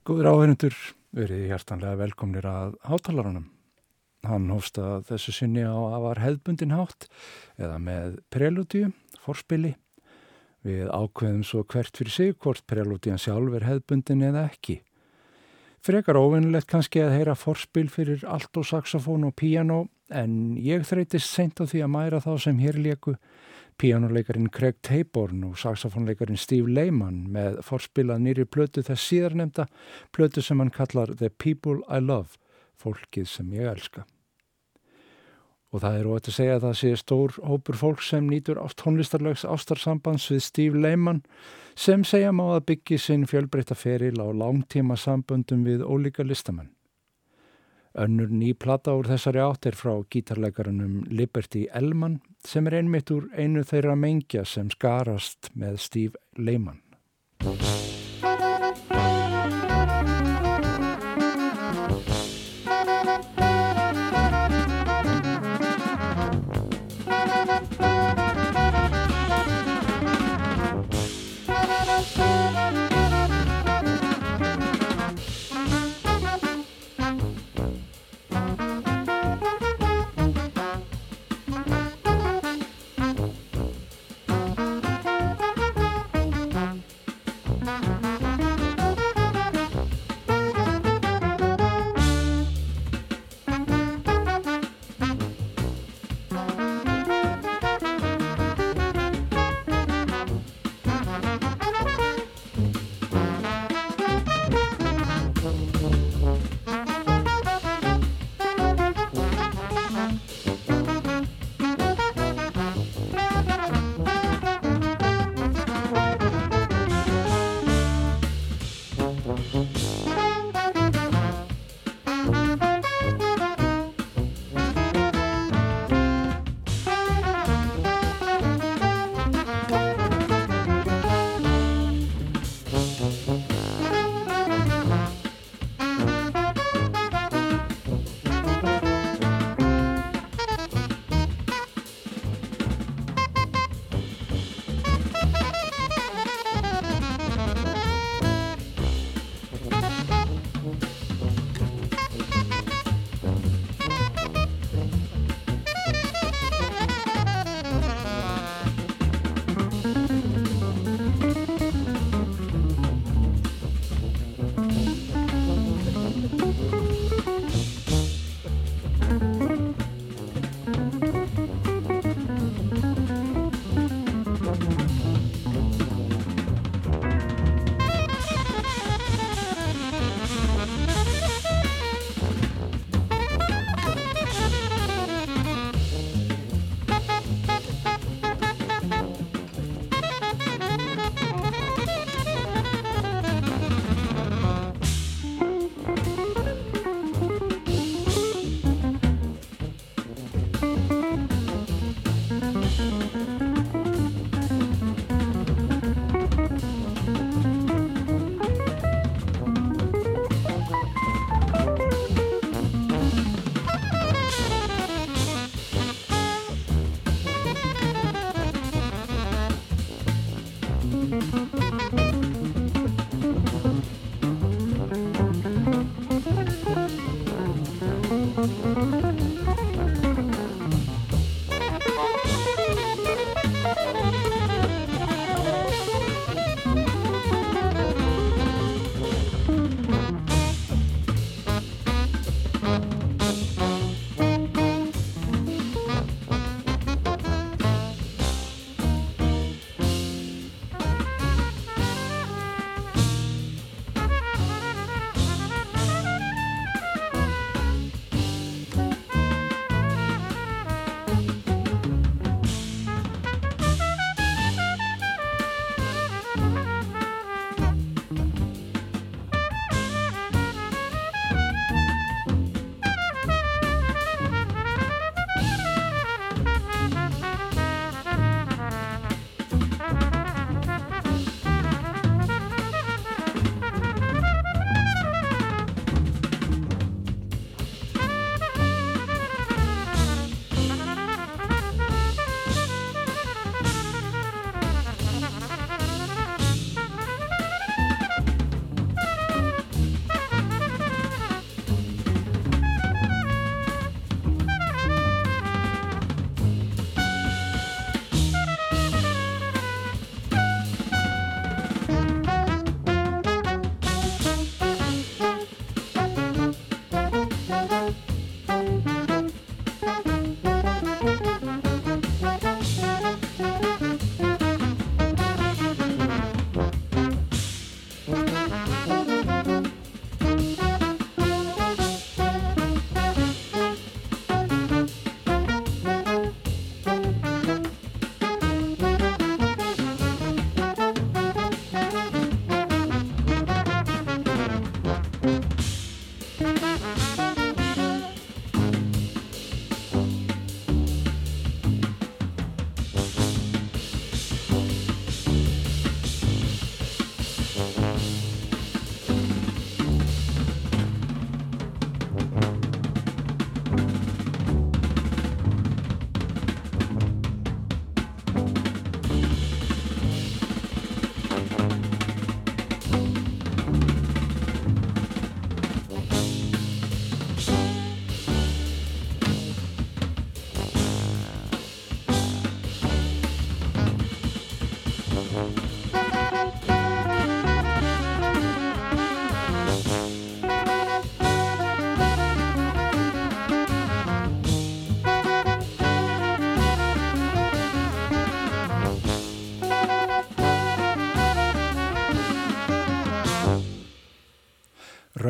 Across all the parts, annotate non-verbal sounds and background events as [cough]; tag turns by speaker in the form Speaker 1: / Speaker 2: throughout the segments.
Speaker 1: Góður áhengtur, verið hjartanlega velkomnir að hátalarunum. Hann hófst að þessu sinni á að var hefðbundin hátt eða með prelútíu, forspili. Við ákveðum svo hvert fyrir sig hvort prelútían sjálf er hefðbundin eða ekki. Frekar óvinnilegt kannski að heyra forspil fyrir allt og saxofón og píjano en ég þreytist seint á því að mæra þá sem hér lieku Píjánuleikarin Craig Taborn og saxofónleikarin Steve Lehman með forspilað nýri plötu þess síðarnemda, plötu sem hann kallar The People I Love, fólkið sem ég elska. Og það er óætt að segja að það sé stór hópur fólk sem nýtur ást tónlistarlegs ástarsambands við Steve Lehman sem segja má að byggja sinn fjölbreytta feril á langtíma samböndum við ólíka listamenn. Önnur ný plata úr þessari átt er frá gítarleikarunum Liberty Ellman sem er einmitt úr einu þeirra mengja sem skarast með Steve Lehman.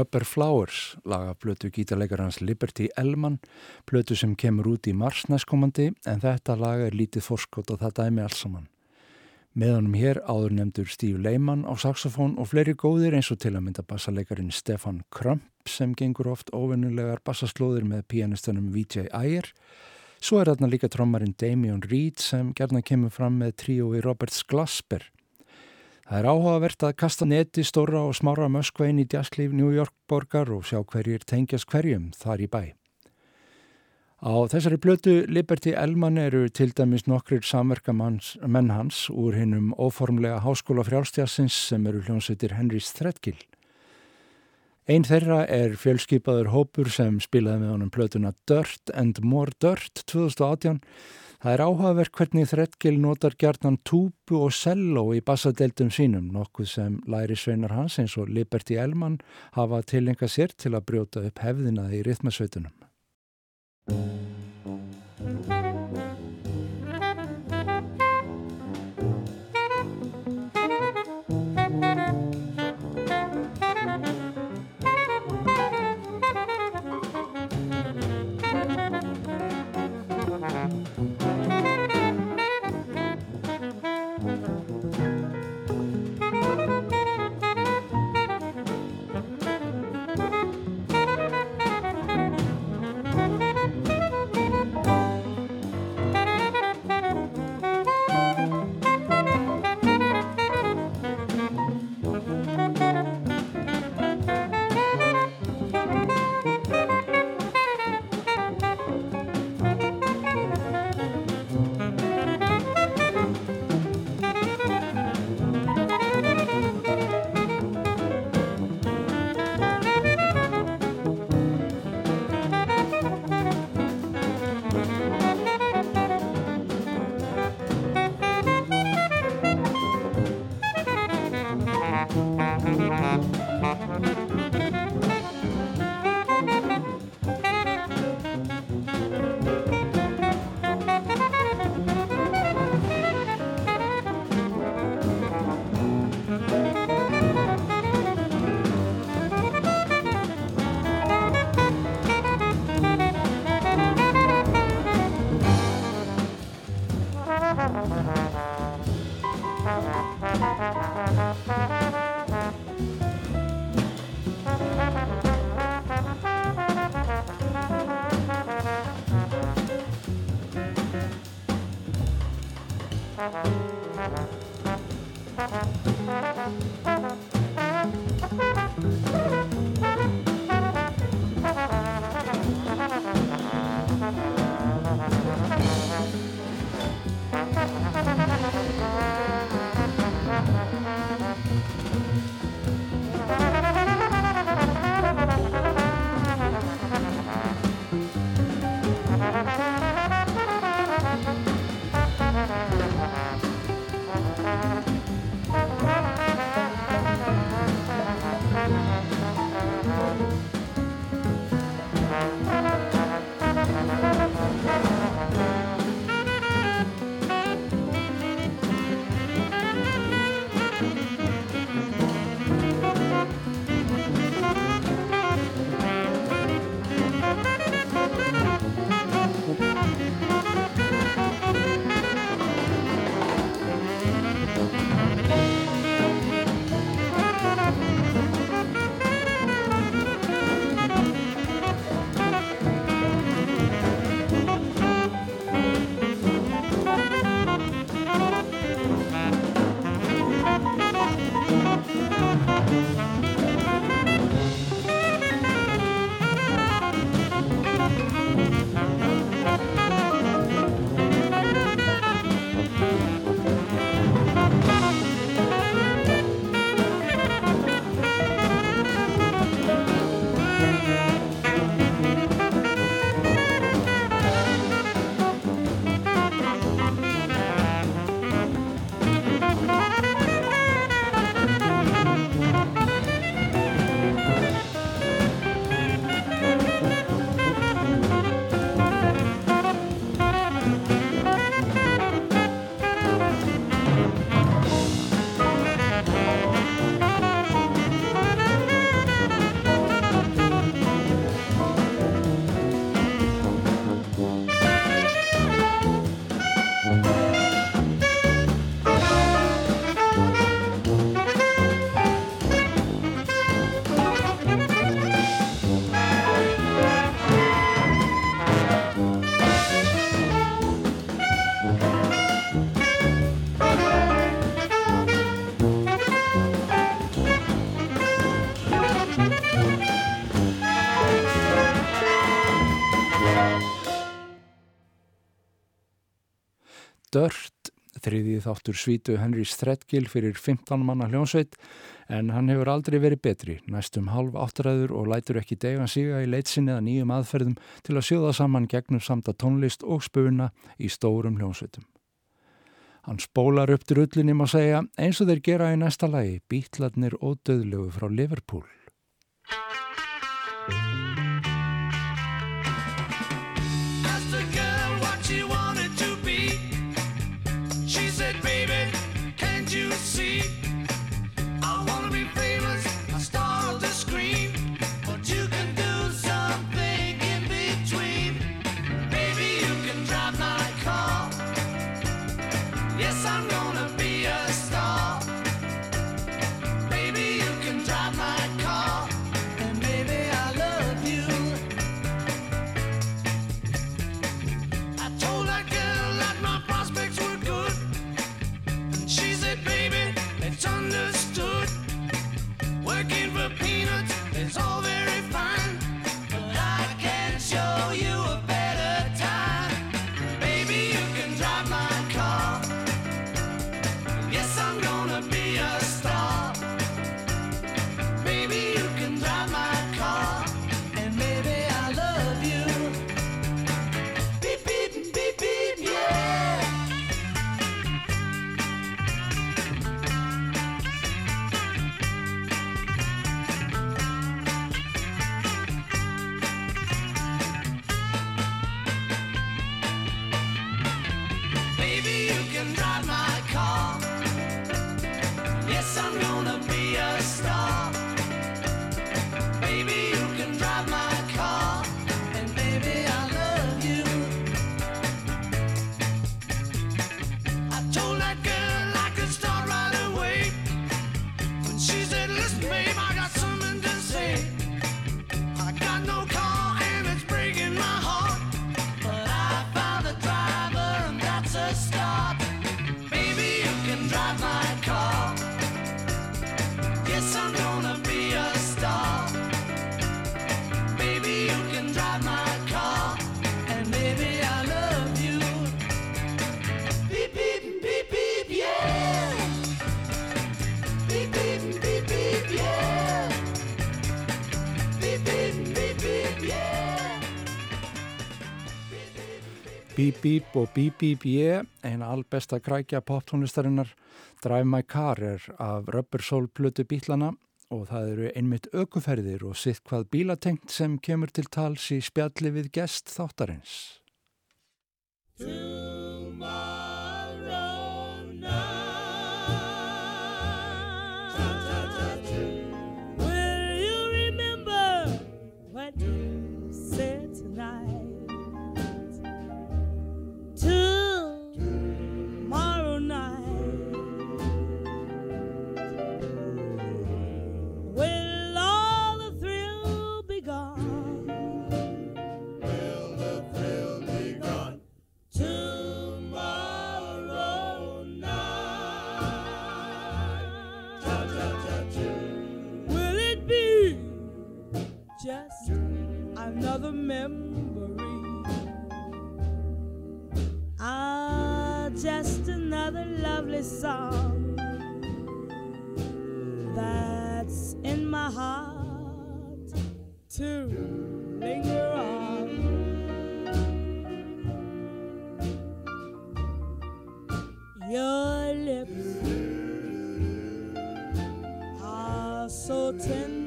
Speaker 1: Rubber Flowers, laga blötu gítarleikarans Liberty Elman, blötu sem kemur út í mars næstkomandi en þetta laga er lítið forskot og það dæmi allsamann. Með honum hér áður nefndur Steve Lehman á saxofón og fleiri góðir eins og til að mynda bassaleikarin Stefan Krump sem gengur oft ofinnulegar bassaslóðir með pianistunum Vijay Iyer. Svo er þarna líka trommarinn Damien Reed sem gerna kemur fram með tríói Roberts Glasper. Það er áhugavert að kasta neti stóra og smára möskvein í djasklíf New York borgar og sjá hverjir tengjast hverjum þar í bæ. Á þessari blötu Liberty Elman eru til dæmis nokkrir samverka menn hans úr hinnum óformlega háskóla frjálstjassins sem eru hljómsveitir Henrys Threadgill. Einn þeirra er fjölskypaður hópur sem spilaði með honum blötuna Dirt and More Dirt 2018 Það er áhugaverk hvernig Þrettgil notar gjarnan túpu og selló í bassadeildum sínum, nokkuð sem læri sveinar hans eins og Liberty Elman hafa tilenga sér til að brjóta upp hefðina í rithmasveitunum.
Speaker 2: Þriðið þáttur svítu Henry Stredgill fyrir 15 manna hljónsveit en hann hefur aldrei verið betri, næstum halv áttræður og lætur ekki degan síga í leitsinni eða nýjum aðferðum til að sjóða saman gegnum samta tónlist og spuna í stórum hljónsveitum. Hann spólar upp til rullinni má segja eins og þeir gera í næsta lagi, Bítladnir og döðlegu frá Liverpool. Yes, I'm gonna Bíp Bíp og Bíp Bíp Ég, eina albesta krækja poptónlistarinnar, Drive My Car er af Rubber Soul Plutu bílana og það eru einmitt aukuferðir og sitt hvað bílatengt sem kemur til tals í spjalli við gest þáttarins.
Speaker 3: Memory. Ah, just another lovely song that's in my heart to linger on. Your lips are so tender.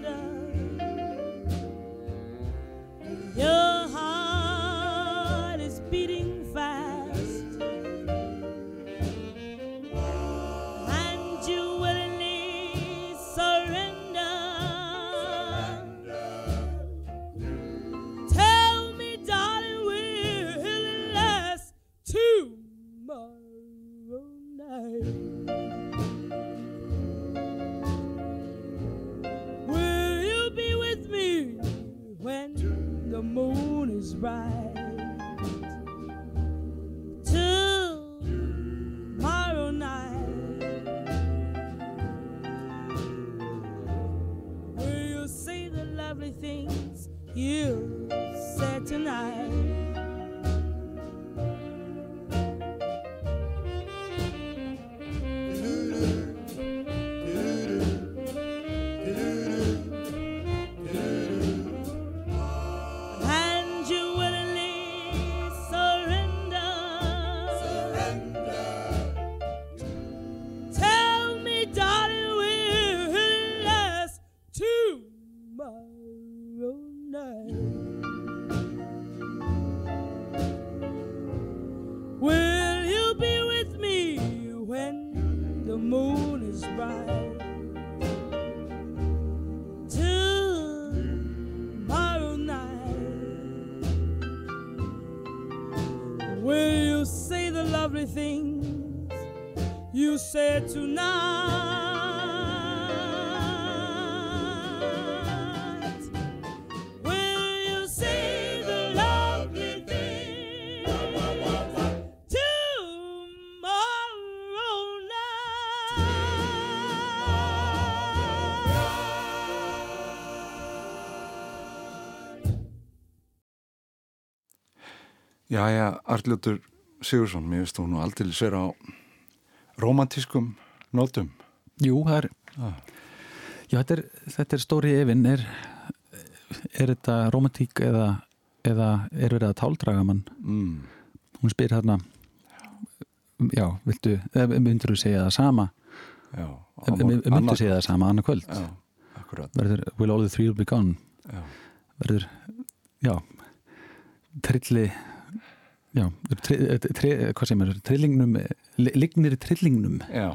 Speaker 3: Will you say the lovely things you said tonight?
Speaker 4: Jæja, Arljótur Sigursson, mér finnst þú nú aldrei sér á romantískum nótum.
Speaker 5: Jú, það er
Speaker 4: Ah.
Speaker 5: Já, þetta er, þetta er stóri efinn er, er þetta romantík eða, eða er verið að táldraga mann
Speaker 4: Mm.
Speaker 5: hún spyr hérna já, viltu, eða myndur þú segja það sama
Speaker 4: Já, á
Speaker 5: myndur þú segja það sama annað kvöld
Speaker 4: Já, akkurat.
Speaker 5: verður, will all the three be gone
Speaker 4: Já,
Speaker 5: verður, já trilli já, tri, tri, hvað sem er trillingnum, li- lignir trillingnum
Speaker 4: já.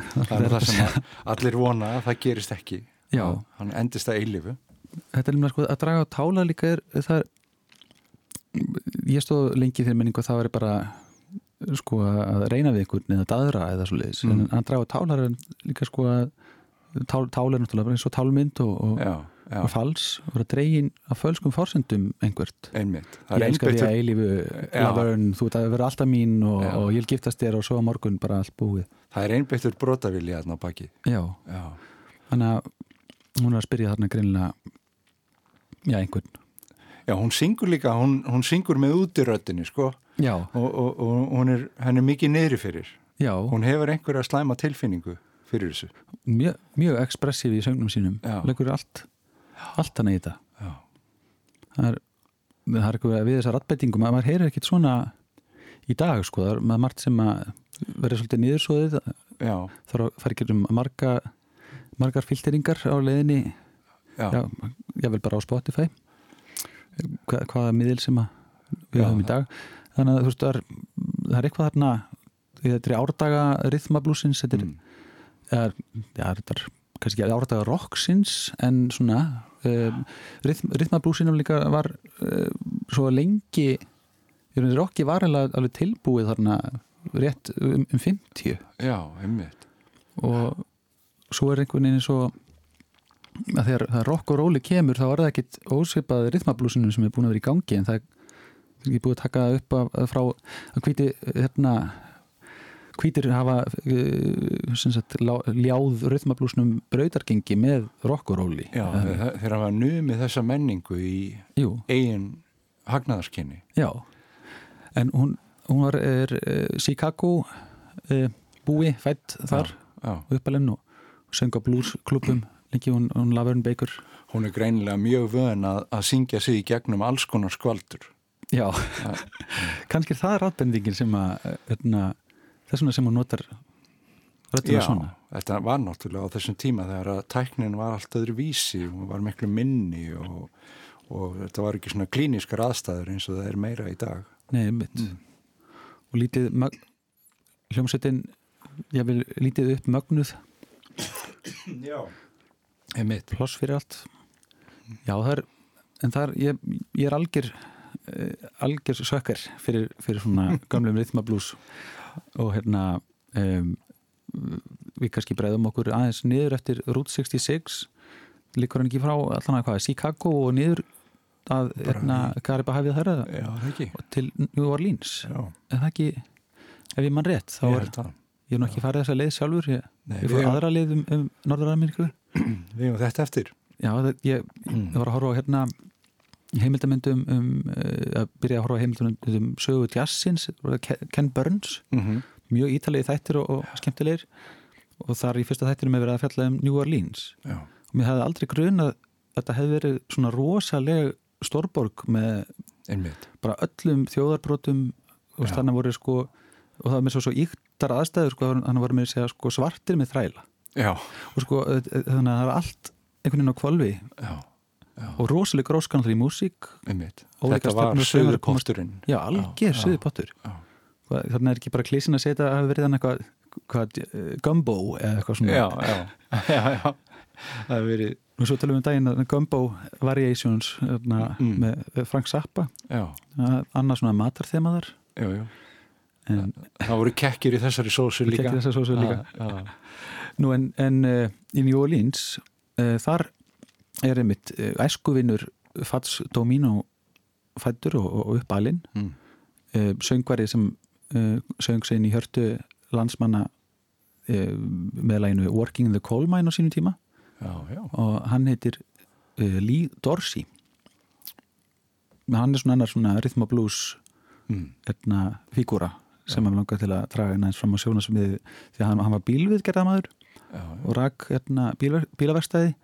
Speaker 4: [laughs] Það er það sem að allir vona að það gerist ekki.
Speaker 5: Já.
Speaker 4: Að Hann endist að eilifu.
Speaker 5: þetta er líka sko að draga á tála líka er það er ég stóð lengi þegar menningu það var bara sko að reyna við einhvern eða daðra eða svo leiðis
Speaker 4: Mm.
Speaker 5: en að draga á tála er líka sko að tál, tála er náttúrulega bara eins og tálmynd og, og, og fals og vera dregin af fölskum forsendum einhvert
Speaker 4: einmitt.
Speaker 5: Ég elskar því að eilífu
Speaker 4: Já.
Speaker 5: lavörn, þú ert að vera alltaf mín og, og ég vil giftast þér og svo á morgun bara allt búið
Speaker 4: það er einbeittur brotavili hérna á baki.
Speaker 5: já,
Speaker 4: Já,
Speaker 5: þannig að hún er að spyrja þarna greinilega já, einhvern
Speaker 4: já hún syngur líka, hún, hún syngur með útiröttinni, sko.
Speaker 5: já,
Speaker 4: Og, og, og hún er, er mikið niðri fyrir.
Speaker 5: já,
Speaker 4: Hún hefur einhverja slæma tilfinningu fyrir þessu.
Speaker 5: mjög, mjög ekspressív í söngnum sínum
Speaker 4: Já.
Speaker 5: leggur allt, allt hann í þetta. Það er, það er eitthvað við þessar ratbætingum að maður heyrir ekkit svona í dag sko, það er maður margt sem að verður svolítið niðursóðið
Speaker 4: já,
Speaker 5: þarf að fara ekki um marga margar filteringar á leiðinni.
Speaker 4: Já,
Speaker 5: já, ég vil bara á Spotify. Hva, hvaða miðil sem við
Speaker 4: Já.
Speaker 5: höfum í dag. Þannig að þú veist, það er, það er eitthvað þarna þetta er árdaga rithmablúsins þetta er,
Speaker 4: Mm.
Speaker 5: er, já, þetta er kannski árdaga rocksins en svona um, rytm, rithmablúsinum líka var um, svo lengi rocki var alveg tilbúið þarna rétt um, um 50
Speaker 4: já, einmitt.
Speaker 5: og svo er einhvern veginn svo að þegar rock og róli kemur þá er það ekkit ósvipað rithmablúsinu sem er búin að vera í gangi en það er ekki búið að taka upp af, frá að hvíti hérna hvítir hafa sem sagt, ljáð rithmablúsnum brautargengi með rock og róli
Speaker 4: Já,
Speaker 5: Eh,
Speaker 4: þeir, hafa numið þessa menningu í
Speaker 5: jú,
Speaker 4: eigin hagnaðarskinni.
Speaker 5: já. En hún, hún var er, uh, Chicago uh, búi fætt þar uppalinn og söng á bluesklubum lengi hún, hún Laverne Baker.
Speaker 4: Hún er greinilega mjög vöðin að, að syngja sig í gegnum alls konar skvaldur.
Speaker 5: Já, [laughs] kannski er það ráttbendingin sem að hérna, þess vegna sem hún notar röddina
Speaker 4: Já,
Speaker 5: svona
Speaker 4: þetta var náttúrulega á þessum tíma þegar að tæknin var allt öðru vísi og var miklu minni og, og þetta var ekki svona klíniskar aðstæður eins og það er meira í dag.
Speaker 5: Nei, mitt og lítið hljómsveitin ég vil lítið upp mögnuð
Speaker 4: Já. Einmitt.
Speaker 5: ploss fyrir allt Já, það er en það er, ég, ég er algjör uh, algjör sökkar fyrir, fyrir svona [laughs] gamlum rithmablús og hérna um, við kannski bregðum okkur aðeins niður eftir Route 66 líkur hann ekki frá allan að hvað, Chicago og niður að hérna, Kariba hafið
Speaker 4: það ekki.
Speaker 5: til New Orleans
Speaker 4: Já,
Speaker 5: en það ekki, ef ég mann rétt þá er,
Speaker 4: það.
Speaker 5: ég er nú ekki farið þessa leið sjálfur ég,
Speaker 4: Nei,
Speaker 5: ég fór aðra leið um, um Norður-Ameríku [clears throat]
Speaker 4: Við hefum þetta eftir.
Speaker 5: já, það, ég,
Speaker 4: Mm.
Speaker 5: ég var að horfa á hérna heimildamöndum um, uh, að byrja að horfa heimildamöndum um sögu jazzins, Ken- Burns.
Speaker 4: Mm -hmm.
Speaker 5: mjög ítalegi þættir og, og skemmtilegir. Og þar í fyrsta þættirum hefur verið að fjalla um New Orleans.
Speaker 4: Já,
Speaker 5: og mér hefði aldrei grunað að þetta hefði verið svona rosaleg stórborg með
Speaker 4: einmitt.
Speaker 5: bara öllum þjóðarbrotum og þannig voru sko og það var með svo, svo íktar aðstæður sko, þannig voru með að segja sko svartir með þræla.
Speaker 4: Já,
Speaker 5: og sko eh, eh, þannig að það var allt einhvern veginn á kvolfi
Speaker 4: já, já,
Speaker 5: og rosaleg gróskanlega í músík
Speaker 4: Þetta var söðupotturinn.
Speaker 5: já, algjör
Speaker 4: já.
Speaker 5: söðu pottur
Speaker 4: Já.
Speaker 5: þannig er ekki bara klísin að setja að hafa verið þannig eitthvað hvað, gumbo eða eitthvað svona
Speaker 4: Já, já, [laughs] já, já. Það hefur verið,
Speaker 5: og svo talum við um daginn að gumbo variations hérna,
Speaker 4: Mm.
Speaker 5: með Frank Zappa
Speaker 4: já,
Speaker 5: annað svona matarþemaðar
Speaker 4: jú, jú.
Speaker 5: en
Speaker 4: Það voru kekkir í þessari sósu líka.
Speaker 5: kekkir þessa sósu líka
Speaker 4: Já, já.
Speaker 5: Nú en, en uh, í New Orleans uh, þar er einmitt uh, æskuvinnur Fats Domino fættur og, og uppalinn
Speaker 4: Mm.
Speaker 5: uh, söngvari sem uh, söng sig inn í hjörtu landsmanna uh, með læginu Working in the Coal Mine á sínum tíma
Speaker 4: Já, já.
Speaker 5: og hann heitir Lee Dorsey hann er svona annar svona rhythm and blues
Speaker 4: Mm.
Speaker 5: hérna, fígúra sem hann langar til að draga næst fram á sjónasmiði því að hann, hann var
Speaker 4: já.
Speaker 5: og rak hérna, bíl, bílaverkstæði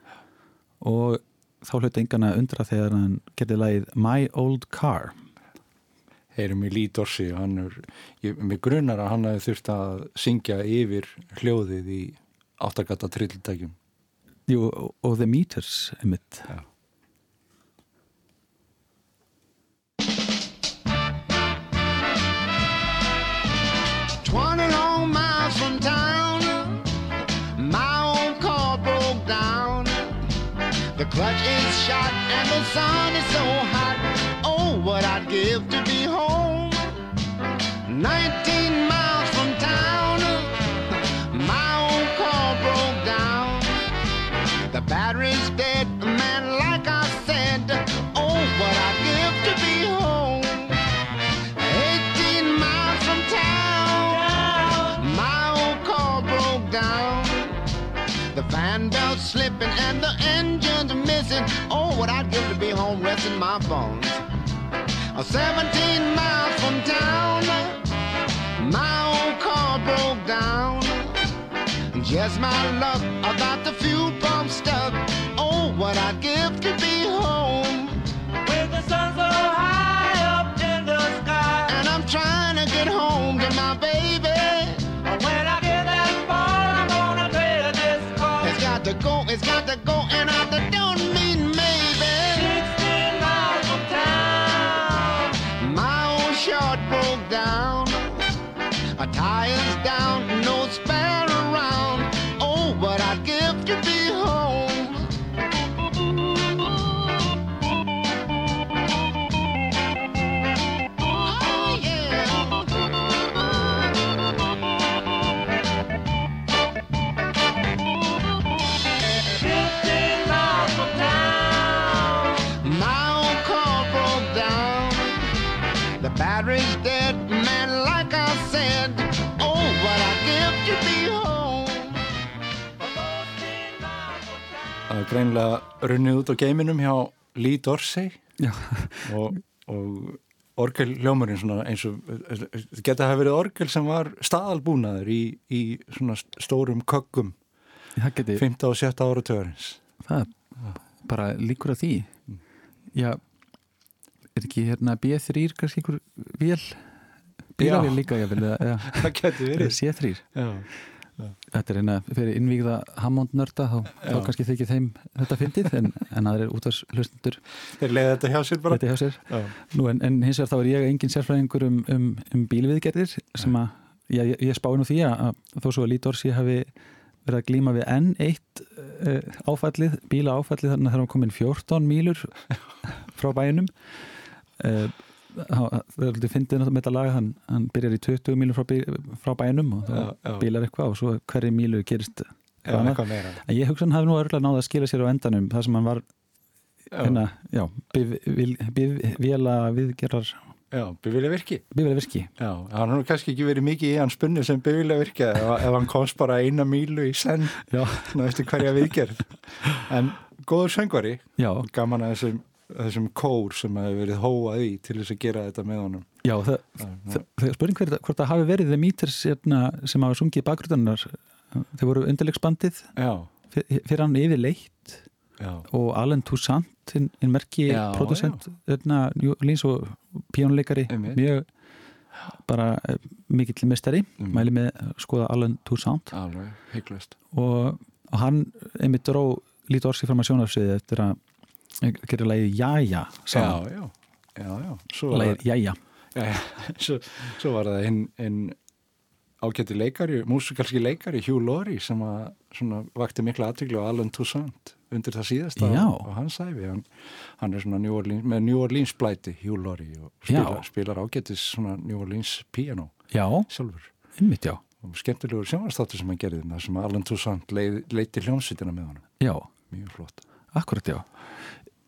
Speaker 5: og þá hluti engan að undra þegar hann getið lagið My Old Car
Speaker 4: heyrum í Lee Dorsey og hann er, ég, mig grunar að hann hefði þurft að syngja yfir hljóðið í áttagata trilltækjum.
Speaker 5: Jú, og, og The Meters einmitt.
Speaker 4: Já.
Speaker 6: Shot and the sun is so hot. Oh, what I'd give to be home. Nineteen miles from town, my old car broke down. The battery's dead, man, like I said. Oh, what I'd give to be home. 18 miles from town, my old car broke down. The fan belt's slipping and the engine's missing. Oh, what I'd give to be home resting my bones. Uh, 17 miles from town, my old car broke down. Just my luck, I got the fuel pump stuck. Oh, what I'd give to be home.
Speaker 2: With the sun so high up in the sky.
Speaker 6: And I'm trying to get home
Speaker 4: greinlega runnið út á geiminum hjá Lee Dorsey. Og, og orgel hljómarinn svona eins og geta hafa verið orgel sem var staðalbúnaður í, í svona stórum
Speaker 5: geti
Speaker 4: 15 og 17 ára töðarins.
Speaker 5: það bara líkur að því. Já, er ekki hérna B3 kannski einhver vél? Bílavél líka eða, [laughs] eða,
Speaker 4: Það
Speaker 5: eða
Speaker 4: verið.
Speaker 5: C3
Speaker 4: Já.
Speaker 5: Þetta er hérna fyrir innvígða Hammond nörda þá, þá
Speaker 4: Já.
Speaker 5: kannski þykir þeim þetta fyndið en, en aðrir útvars hlustundur
Speaker 4: Þeir leiði þetta hjá sér bara.
Speaker 5: þetta hjá sér
Speaker 4: Já.
Speaker 5: Nú, en, en hins vegar þá er ég engin sérfræðingur um, um, um bílviðgerðir sem að já, ég, ég spái nú því að, þó svo að Lítors ég hafi verið að glíma við enn eitt uh, áfallið, bíla áfallið þannig að það er komin 14 mílur [laughs] frá bænum uh, það er náttúrulega með þetta lag hann, hann byrjar í 20 mílur frá, frá bænum og það bílar eitthvað og svo hverju mílu gerist. En ég hugsa hann hafi nú örgulega náða að skila sér á endanum það sem hann var hérna, já, bif, vil, bif, vila viðgerðar
Speaker 4: já bifilja virki.
Speaker 5: biflega virki
Speaker 4: Já, hann nú kannski ekki verið mikið í hans spunni sem bifilja virki ef, ef hann komst bara eina mílu í senn
Speaker 5: já,
Speaker 4: næstu hverja viðgerð. En góður söngvari,
Speaker 5: já,
Speaker 4: gaman að þessum, þessum kór sem hefur verið hóað í til þess að gera þetta með honum.
Speaker 5: já það, það, það spurning hver, hvort það hafi verið The Meters hérna, sem hafa sungið bakgrunnar þau voru fyr- fyrir hann yfirleitt
Speaker 4: já,
Speaker 5: og Alan Toussaint hinn hin merki
Speaker 4: Já,
Speaker 5: producent hérna, Orleans og píónuleikari
Speaker 4: Einmitt.
Speaker 5: mjög bara eh, mikill mestari
Speaker 4: Mm.
Speaker 5: mæli með að skoða Alan Toussaint
Speaker 4: alveg, hygglust.
Speaker 5: og, og hann einmitt dró lítið orsi fram að sjónafsviði eftir að gera lagið Jæja
Speaker 4: Já,
Speaker 5: saman,
Speaker 4: já, já, já. Var,
Speaker 5: lagið Jæja.
Speaker 4: Já, já. [laughs] Svo, svo var það hinn, hinn ágætti leikari, músikalski leikari Hugh Laurie sem að svona vakti mikla aðtöklu á Alan Toussaint undir það síðasta
Speaker 5: Já.
Speaker 4: og hann sæfi, hann, hann er svona New Orleans, með New Orleans blæti, Hugh Laurie og spilar,
Speaker 5: Já.
Speaker 4: spilar ágætis svona New Orleans piano
Speaker 5: Já,
Speaker 4: sjálfur.
Speaker 5: Einmitt já.
Speaker 4: Og skemmtilegur sjónvastáttur sem hann gerði þarna sem Alan Toussaint leiti hljómsveitina með honum,
Speaker 5: Já,
Speaker 4: mjög flott.
Speaker 5: Akkurat já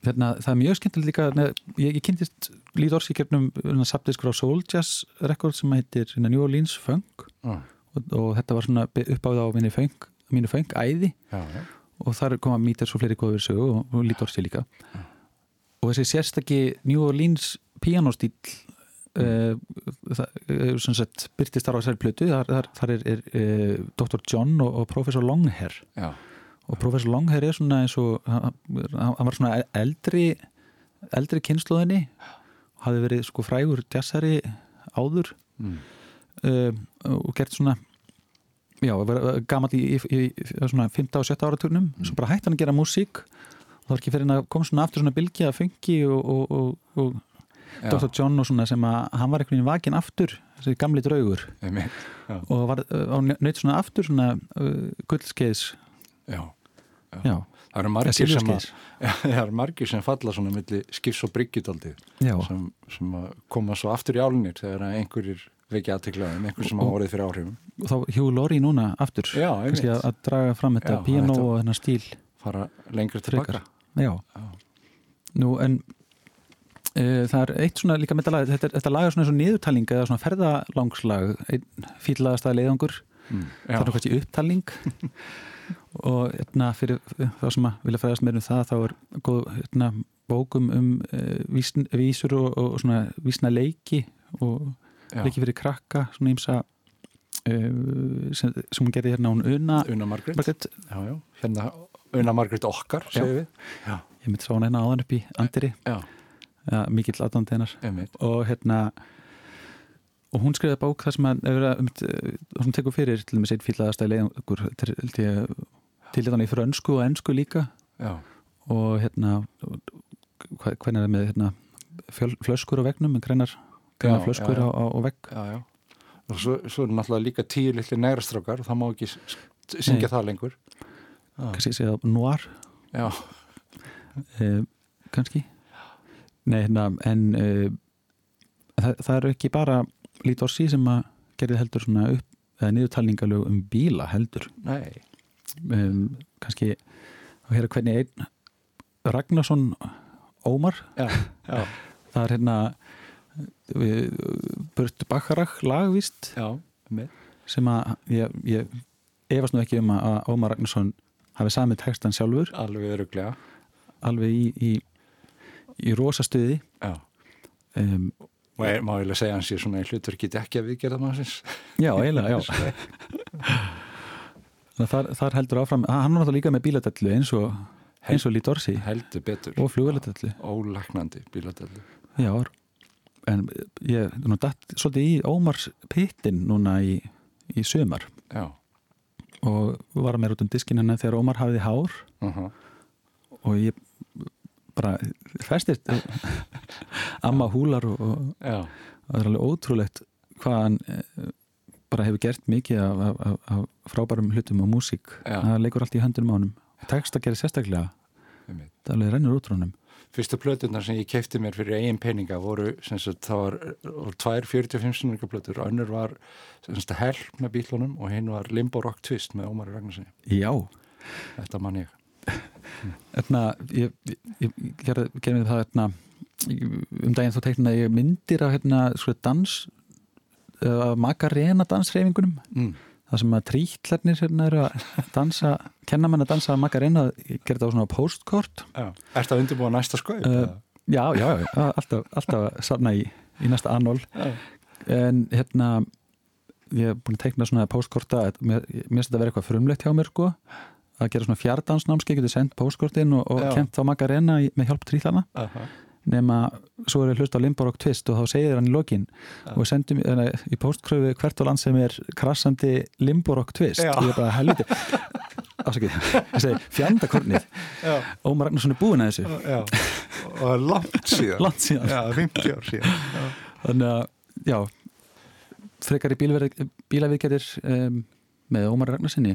Speaker 5: Þarna, það er mjög skemmtilegt líka ne, ég, ég kynntist Líð Orsi kernum saptiskur á Soul Jazz rekord sem heitir hérna, New Orleans Funk.
Speaker 4: Ah,
Speaker 5: og, og þetta var svona uppáð á minni funk, mínu funk æði.
Speaker 4: Já, já,
Speaker 5: og þar koma Míters og fleiri góður sögu og, og Líð Orsi líka. Og þessi sérstakki New Orleans pianostíl uh, það er sem sagt byrtist þar á þessari plötu. Þar, þar, þar er, er uh, Dr. John og, og Professor Longhair.
Speaker 4: Já,
Speaker 5: og professor Longhair er svona eins og hann hann var svona eldri eldri kynnslóðinni hafði verið sko frægur jazzari áður.
Speaker 4: Mm,
Speaker 5: uh, og gert svona já, gamall í, í, í, svona 15 og 17 áraturnum svo bara hætti hann að gera músík. Og það var ekki fyrir hann að koma svona aftur svona bylgja að fengi og, og, og, og Dr. John og svona sem að hann var einhvern veginn vakin aftur þessi gamli draugur.
Speaker 4: Já,
Speaker 5: og var á nöyt svona aftur svona uh, gullskeiðs.
Speaker 4: Já.
Speaker 5: Já,
Speaker 4: Það eru margir [laughs] eru margir sem falla svona milli skifs og bryggjutaldið sem, sem koma svo aftur í álunir þegar einhverjir vekja aðteklaðum, einhver sem hafa orðið fyrir áhrifum.
Speaker 5: og þá Hugh Laurie núna aftur
Speaker 4: Já,
Speaker 5: að, að draga fram þetta piano og þennan stíl
Speaker 4: fara
Speaker 5: Frekar.
Speaker 4: tilbaka
Speaker 5: já,
Speaker 4: Já.
Speaker 5: nú en uh, það er eitt svona líka með þetta lag þetta, þetta lag er svona eins og niðurtalning eða svona ferðalangslag einn fýllaðasta leiðangur
Speaker 4: mm.
Speaker 5: það er kannski upptalning. [laughs] Og hérna, fyrir þá sem að vilja fræðast meir um það þá er góð hérna, bókum um uh, vísn, vísur og, og svona vísna leiki og
Speaker 4: Já.
Speaker 5: leiki fyrir krakka svona ímsa uh, sem, sem hún gerði hérna hún Una
Speaker 4: Una Margrét, já, já. hérna Una Margrét okkar
Speaker 5: ég myndi sá hún hérna áðan upp í ja, mikill aðdandi hennar. Og hérna og hún skrifaði bók þar sem að um, hún tekur fyrir til með sér fýllaðasta leiðangur til, þetta í frönsku og ensku líka.
Speaker 4: Já,
Speaker 5: og hérna hvernig er það með hérna, fjöl, flöskur á vegnum greinar, greinar
Speaker 4: Já,
Speaker 5: flöskur
Speaker 4: já, já.
Speaker 5: Á, á, vegg?
Speaker 4: já, já og svo, svo er náttúrulega líka tíu litli negrastrákar og það má ekki syngja
Speaker 5: Nei.
Speaker 4: það lengur.
Speaker 5: Kannski segja noir.
Speaker 4: Já,
Speaker 5: eh, kannski? Nei hérna en eh, það, það eru ekki bara Lít Orsi sem að gerði heldur svona upp eða niðurtalningalög um bíla heldur.
Speaker 4: Nei.
Speaker 5: Um, kannski að heyra hvernig einn Ragnarsson Ómar
Speaker 4: já, já, [laughs]
Speaker 5: það er hérna Burt Bacharach lagvist
Speaker 4: já,
Speaker 5: sem að ég, ég efast nú ekki um að Ómar Ragnarsson hafi samið textan sjálfur.
Speaker 4: Alveg öruglega
Speaker 5: alveg í, í, í rosastuði
Speaker 4: já.
Speaker 5: Um,
Speaker 4: og er, má ég segja hans ég svona í hlutur geti ekki að viðgerða mannsins
Speaker 5: já, eiginlega, já. Að [laughs] þar, þar heldur áfram hann var náttúrulega líka með bíladellu eins og eins og Lít Orsi
Speaker 4: heldur betur.
Speaker 5: Og flugveladellu
Speaker 4: ólæknandi bíladellu.
Speaker 5: Já, en ég nú datt svolítið í Ómars pittin núna í, í sömar
Speaker 4: já,
Speaker 5: og var með út um diskin hennar þegar Ómar hafiði hár.
Speaker 4: Uh
Speaker 5: og ég bara festist amma húlar og, og það er alveg ótrúlegt hvað hann eh, bara hefur gert mikið af, af, af, af frábærum hlutum og músík. Það leikur allt í höndunum á honum. Tekst að gera sérstaklega. Það alveg rennur út frá honum.
Speaker 4: Fyrstu plötunar sem ég kefti mér fyrir eigin peninga voru, sagt, það var, var tvær 45 sinninga plötur, önnur var Help með bílunum og hinn var Limbo Rock Twist með Ómari Ragnarssoni.
Speaker 5: Já,
Speaker 4: Þetta man ég.
Speaker 5: Þarna, ég, ég, ég gerði, gerði það hérna, um daginn þá teiknaði ég myndir af hérna, sko, dans af Macarena dansreifingunum
Speaker 4: Mm.
Speaker 5: það sem að trítlarnir hérna eru að dansa, kenna menn að dansa að Macarena, ég gerði það á svona postkort
Speaker 4: Já. Ertu að undirbúa næsta skaup?
Speaker 5: Uh, já, já, já, alltaf, alltaf að safna í, í næsta annól en hérna ég hef búin að teikna svona postkorta mér finnst þetta að vera eitthvað frumlegt hjá mér sko að gera svona fjardansnámskeið getur sendt postkortin og, og
Speaker 4: Já.
Speaker 5: kent þá Macarena í- með hjálp trítlana
Speaker 4: Aha.
Speaker 5: nema svo er ég hlust á Limborg Twist og þá segir hann í lokin og sendum uh, í postkröfu hvert og land sem er krassandi Limborg Twist og ég er bara helviti ásakið, ég segi fjandakornið. Ómar Ragnarsson er búin að þessu
Speaker 4: Já. Og langt síðan.
Speaker 5: langt síðan
Speaker 4: Já, 50 ár síðan. Já.
Speaker 5: þannig að, já frekar í bílaviðgerðir um, með Ómar Ragnarssoni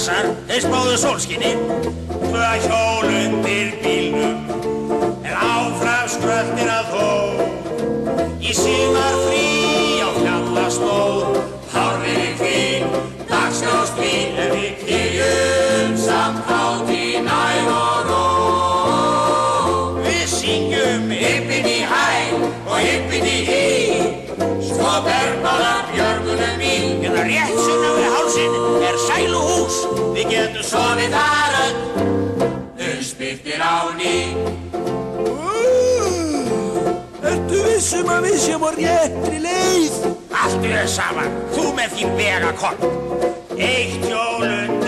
Speaker 4: Eldur.
Speaker 7: þeir spáðu sólskinni Tvö hjól undir bílnum En áfram skröldir að þó Í símar frí á fjallastóð Hárið í kvín, dagsljóst vín En við kýjum samt hátt í næð og ró Við syngjum hippin í hæ og hippin í hí Svo bergmálar rétt sunna við hálsin er sæluhús Við getum sofið þar öll. Uppspyrtir á ný.
Speaker 8: Ertu vissum að við séum á réttri leið?
Speaker 7: Allt er saman, þú með þín vegakoll Eitt hjól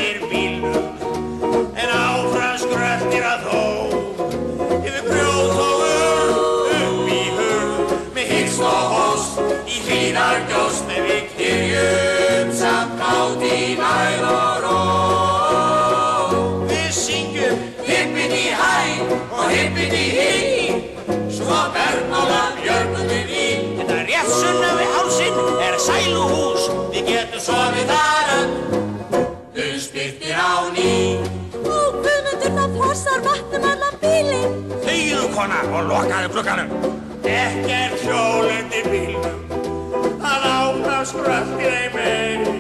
Speaker 7: kona og lokaðu glugganum. Ekkert hjólindi bílnum Það áfram skröltir ei meiri.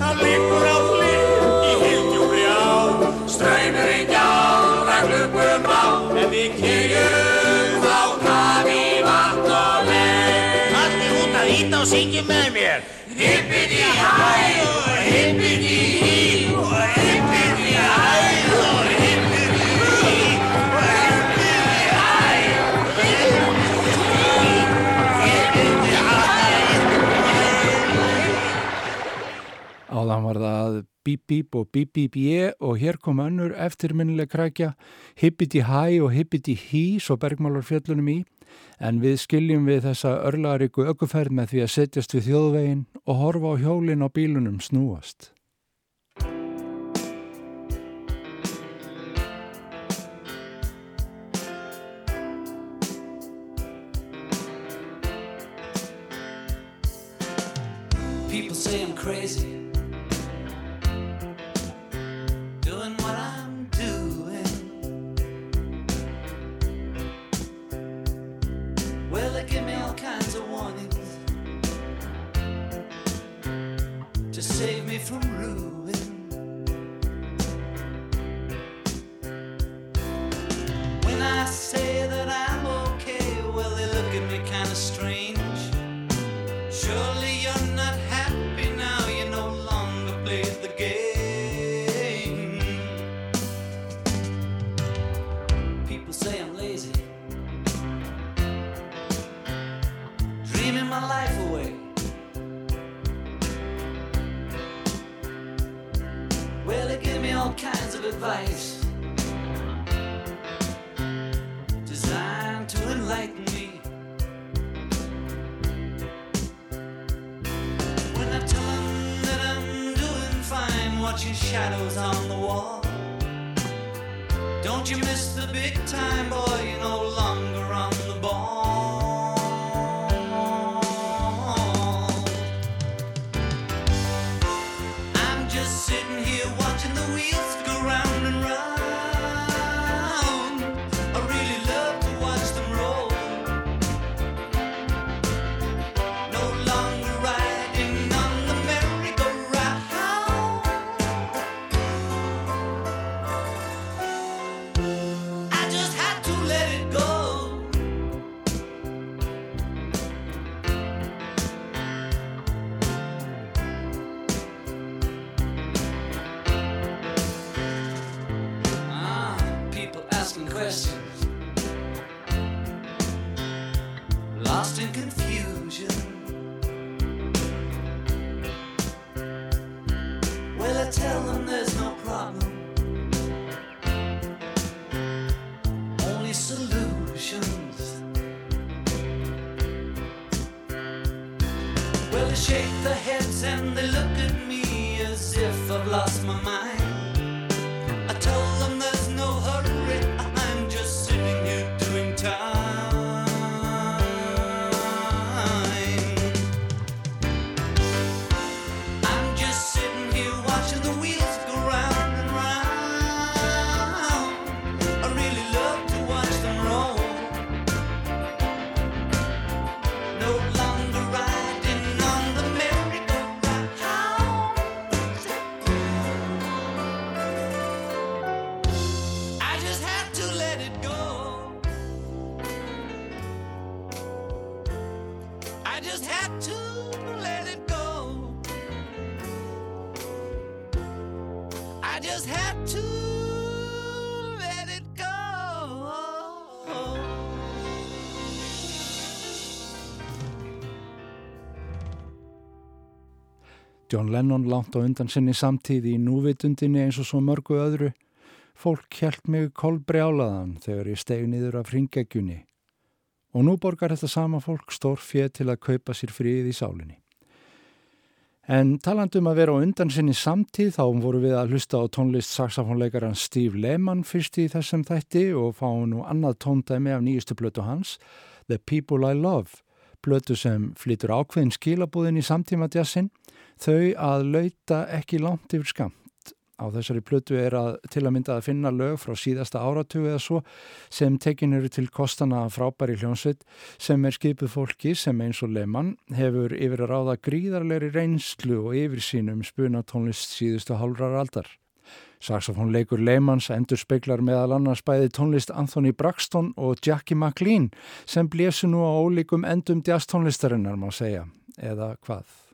Speaker 7: Það liggur á hlið í hildjúri á Ströymurinn gjára glugum á. En við kyrjum á kafi vatn og leið. Allir út að íta og syngjum með mér. Hippin í hæ og hippin
Speaker 1: bíp og bíp ég og hér kom önnur eftirminnileg krækja hippiti hæ og hippiti hí svo bergmálar fjöllunum í en við skiljum við þessa örlaríku ökuferð með því að setjast við þjóðvegin og horfa á hjólin á bílunum snúast.
Speaker 2: People say I'm crazy. from Rue. And they
Speaker 1: John Lennon langt á undan sinni samtíð í núvitundinni eins og svo mörgu öðru. Fólk hjælt mig kolbrjálaðan þegar ég steg niður af ringegjunni. Og nú borgar þetta sama fólk stór fér til að kaupa sér frið í sálinni. En talandum að vera á undan sinni samtíð þá voru við að hlusta á tónlist saxofónleikaran Steve Lehman fyrst í þessum þætti og fá nú annað tóndæmi af nýjustu blötu hans, The People I Love, blötu sem flytur ákveðin skilabúðin í samtíma djassin, þau að lauta ekki langt yfir skamt. Á þessari plötu er að til að mynda að finna lög frá síðasta áratugu eða svo sem tekin eru til kostana frábæri hljónsveit sem er skipuð fólki sem eins og Lehmann hefur yfir að ráða gríðarleiri reynslu og yfir sínum spuna tónlist síðustu hálfrar aldar. Saxofónleikur Lehmanns endur speiklar meðal annars bæði tónlist Anthony Braxton og Jackie McLean sem blésu nú á ólíkum endum djastónlistarinnar má segja, eða hvað?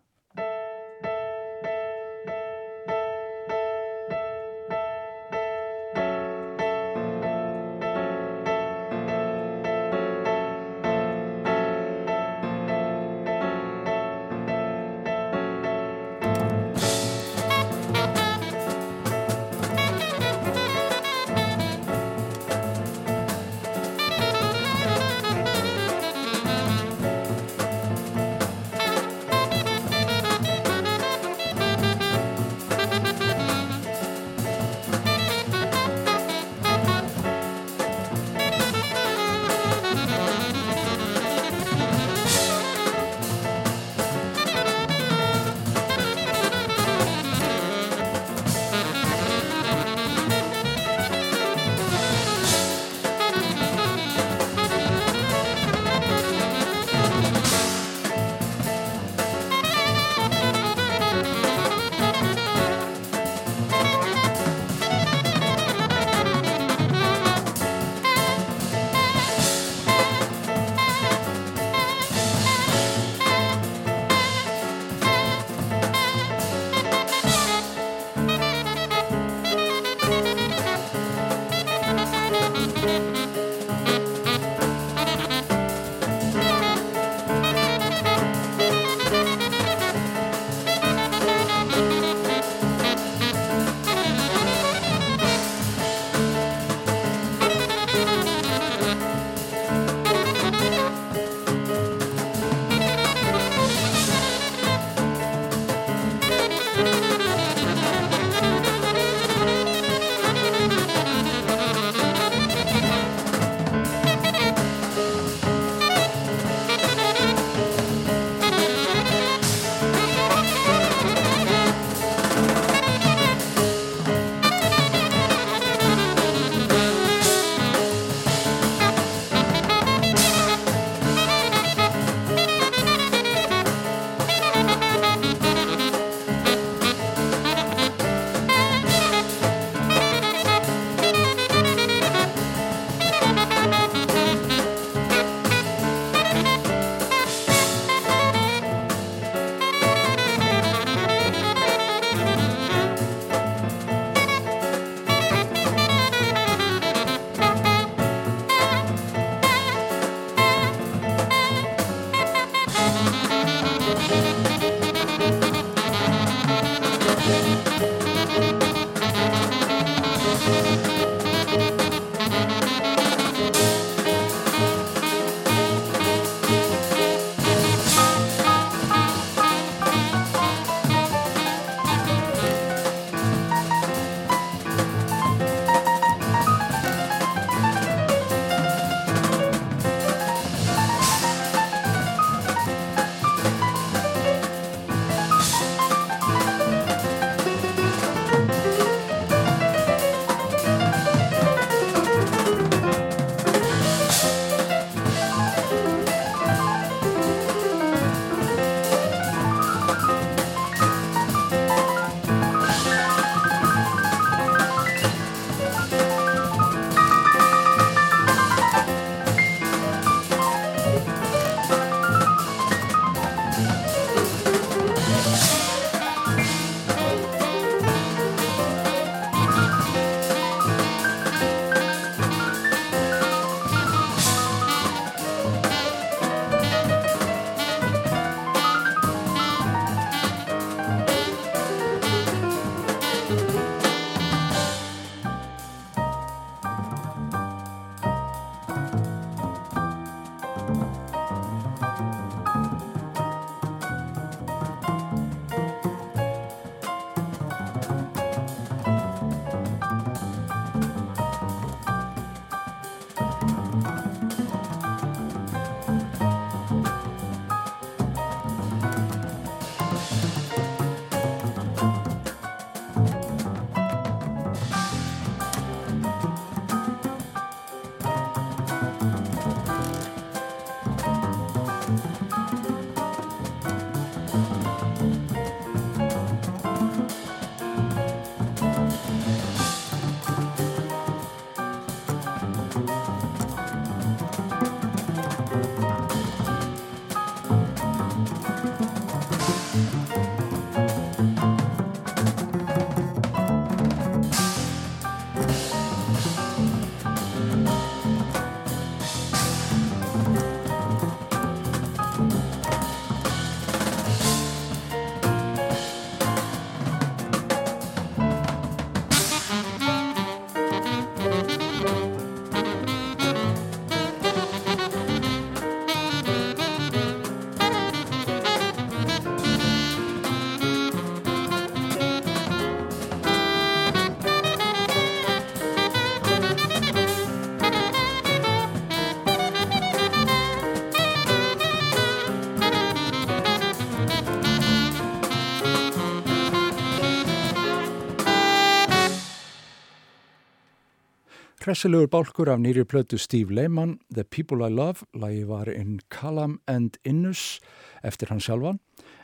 Speaker 1: Kressilegur bálkur af nýri plötu Steve Lehman, The People I Love, lagi var In Callam and Innus eftir hann sjálfan,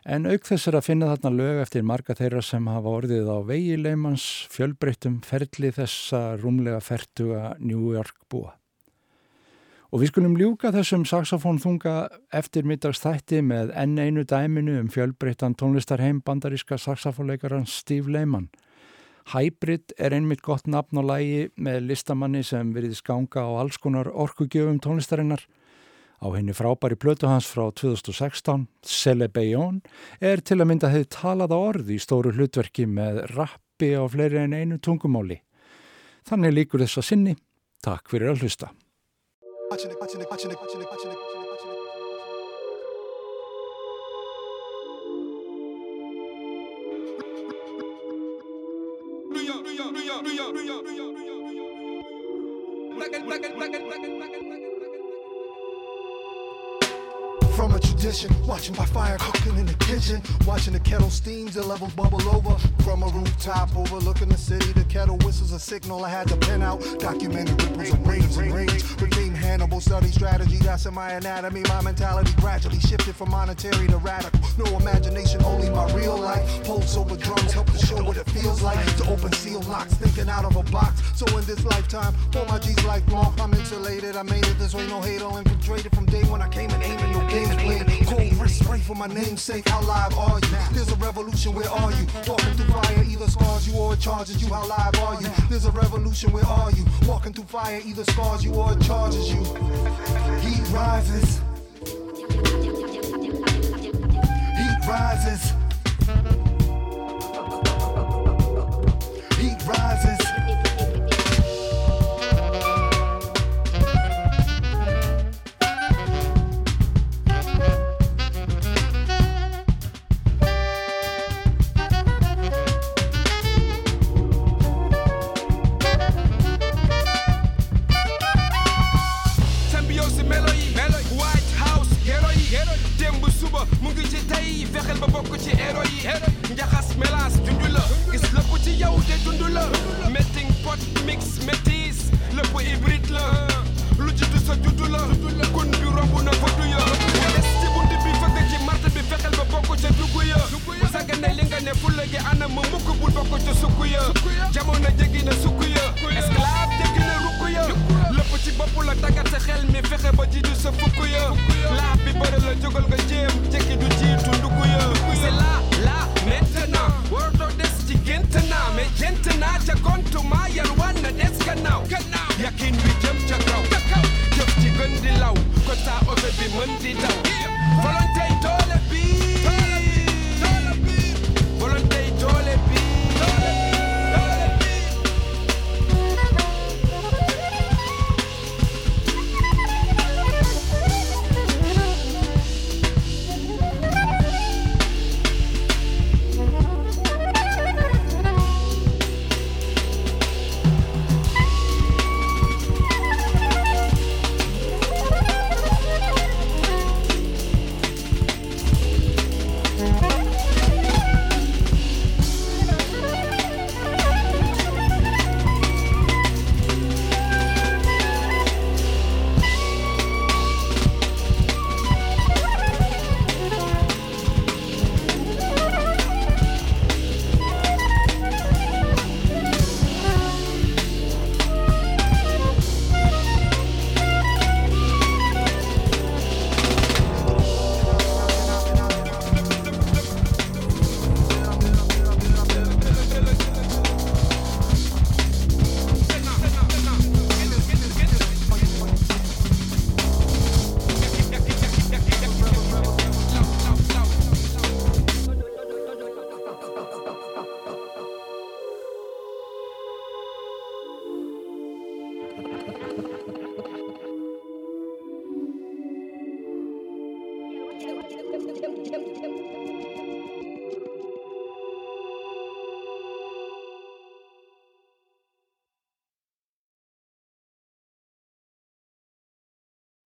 Speaker 1: en auk þess er að finna þarna lög eftir marga þeirra sem hafa orðið á vegi Lehmans fjölbreyttum ferli þessa rúmlega fertuga New York búa. Og við skulum ljúka þessum saxofónþunga eftir middagstætti með enn einu dæminu um fjölbreyttan tónlistarheim bandaríska saxofónleikaran Steve Lehman. Hybrid er einmitt gott nafn og lægi með listamanni sem veriði skanga á alls konar orkugjöfum tónlistarinnar. Á henni frábæri plötu hans frá 2016, Cele Bayon, er til að mynda hefði talað á orði í stóru hlutverki með rappi á fleiri en einu tungumáli. Þannig líkur þess að sinni. Takk fyrir að hlusta.
Speaker 9: nugget, nugget, nugget. Watching by fire cooking in the kitchen. Watching the kettle steams, the levels bubble over. From a rooftop overlooking the city, the kettle whistles a signal I had to pen out. Documented ripples and rains and rage. Became Hannibal, study strategy. That's in my anatomy. My mentality gradually shifted from monetary to radical. No imagination, only my real life. Pulse over drums help to show what it feels like. To open seal locks, thinking out of a box. So in this lifetime, for my G's lifelong, I'm insulated. I made it this way, no hate, all infiltrated from day when I came in aiming, no games played. Cold wrist spray for my namesake. How live are you? There's a revolution, where are you? Walking through fire, either scars you or charges you. How live are you? There's a revolution, where are you? Walking through fire, either scars you or charges you. Heat rises. Heat rises.